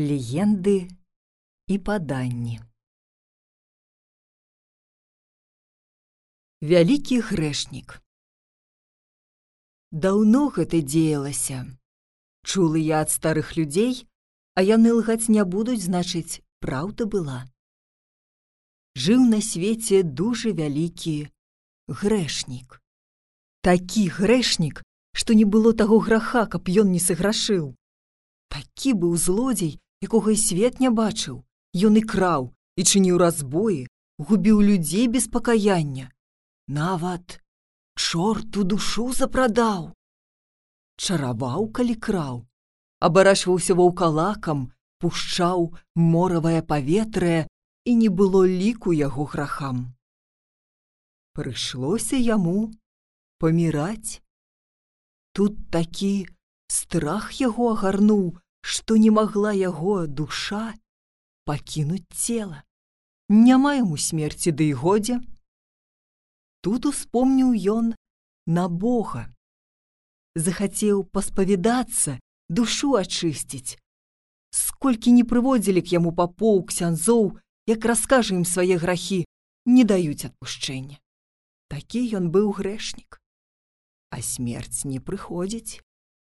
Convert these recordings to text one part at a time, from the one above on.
легенды і паданні. Вялікі грэшнік. Даўно гэта дзеялася. Чулы я ад старых людзей, а яны лгаць не будуць, значыць, праўда была. Жыў на свеце дужа вялікі грэшнік. Такі грэшнік, што не было таго граха, каб ён не саграшыў. Такі быў злодзей, якога і свет не бачыў. Ён і краў і чыніў разбоі, губіў людзей без пакаяння. Нават чорту душу запрадаў. Чараваў, калі краў, абарачваўся ваўкалакам, пушчаў моравае паветрае і не было ліку яго грахам. Прыйшлося яму паміраць. Тут такі страх яго агарнуў, што не магла яго душа пакінуць цела. Няма яму смерці ды да і годзе. Тут успомніў ён на Бога. Захацеў паспавядацца, душу ачысціць. Сколькі не прыводзілі к яму папоў ксянзоў, як раскажа ім свае грахі, не даюць адпушчэння. Такі ён быў грэшнік. А смерць не прыходзіць,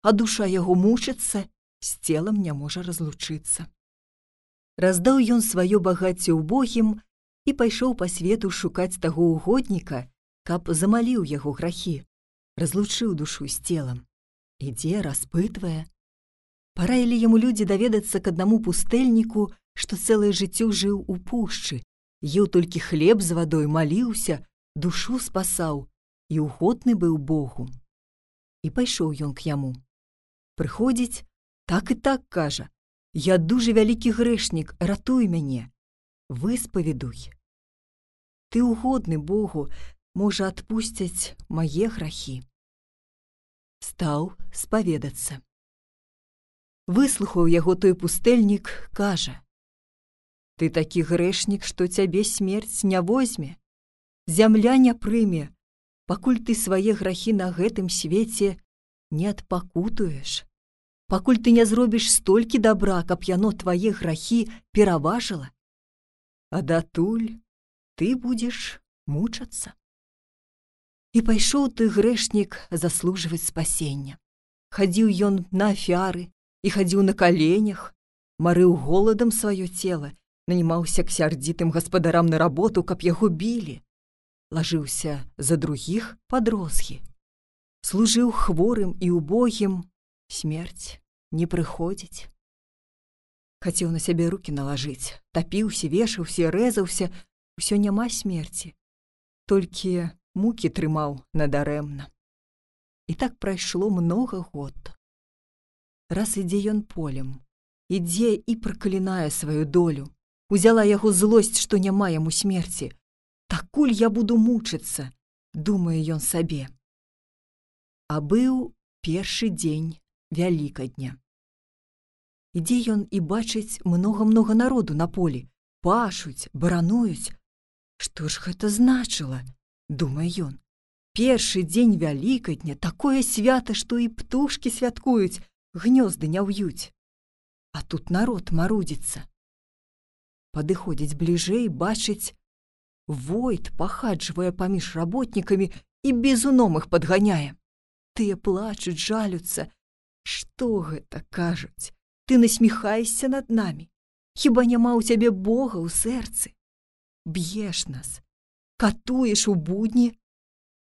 а душа яго мучыцца з целам не можа разлучыцца. Раздаў ён сваё багацце ўбогім і пайшоў па свету шукаць таго угодніка, каб замаліў яго грахі, разлучыў душу з целам. Ідзе, распытвае. Параілі яму людзі даведацца к аднаму пустэльніку, што цэлае жыццё жыў у пушчы, еў толькі хлеб з вадой маліўся, душу спасаў і угодны быў Богу. І пайшоў ён к яму. Прыходзіць, Так і так кажа: Я дужа вялікі грэшнік, ратуй мяне, выспаведуй. Ты угодны Богу, можа адпусцяць мае грахі. Стаў спаведацца. Выслухаў яго той пустэльнік, кажа: Ты такі грэшнік, што цябе смерць не возьме, Зямля не прыме, пакуль ты свае грахі на гэтым свеце не адпакутуеш пакуль ты не зробіш столькі добра, каб яно твае грахі пераважыла. А датуль ты будзеш мучацца. І пайшоў ты грэшнік заслужваць спасення. Хадзіў ён на афяры і хадзіў на каленях, марыў голадам сваё цела, нанімаўся к сярдзітым гаспадарам на работу, каб яго білі. Лажыўся за другіх падрозгі. Служыў хворым і убогім, смерць не прыходзіць. Хацеў на сябе руки налажыць, тапіўся, вешаўся, рэзаўся, усё няма смерці. Толькі мукі трымаў надарэмна. І так прайшло многа год. Раз ідзе ён полем, ідзе і праклінае сваю долю, узяла яго злосць, што няма яму смерці. Такуль я буду мучыцца, думае ён сабе. А быў першы дзень вялікадня. Ідзе ён і бачыць многа-многа народу на полі, пашуць, барануюць. Што ж гэта значыла, думае ён. Першы дзень вялікадня такое свята, што і птушкі святкуюць, гнёзды не ўюць. А тут народ марудзіцца. Падыходзіць бліжэй, бачыць, Войт пахаджвае паміж работнікамі і безуном іх падганяе. Тыя плачуць, жалюцца, Што гэта кажуць, ты насміхаешся над намі. Хіба няма ў цябе Бога ў сэрцы. Б'еш нас, катуеш у будні,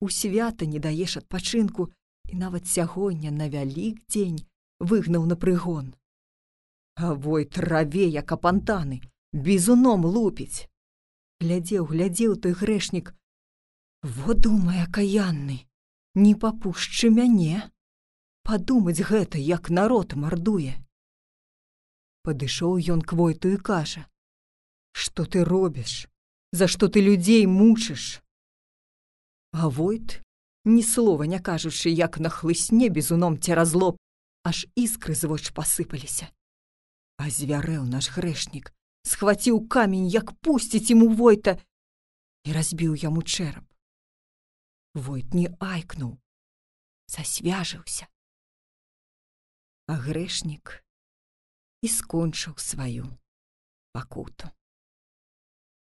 у свята не даеш адпачынку і нават сягоння на вялік дзень выгнаў на прыгон. А вой траве, як апантаны, бізуном лупіць. Глядзеў, глядзеў той грэшнік. Во думае акаянны, не папушчы мяне падумаць гэта, як народ мардуе. Падышоў ён к войту і кажа: « Што ты робіш, За што ты людзей мучыш? А войт, ні слова не кажучы, як на хлысне безуном цераз лоб, аж іскры з воч пасыпаліся. А звярэў наш грэшнік, схваціў камень, як пусціць ему войта і разбіў яму чэрап. Войт не айкнуў, засвяжыўся. А грэшнік і скончыў сваю пакуту.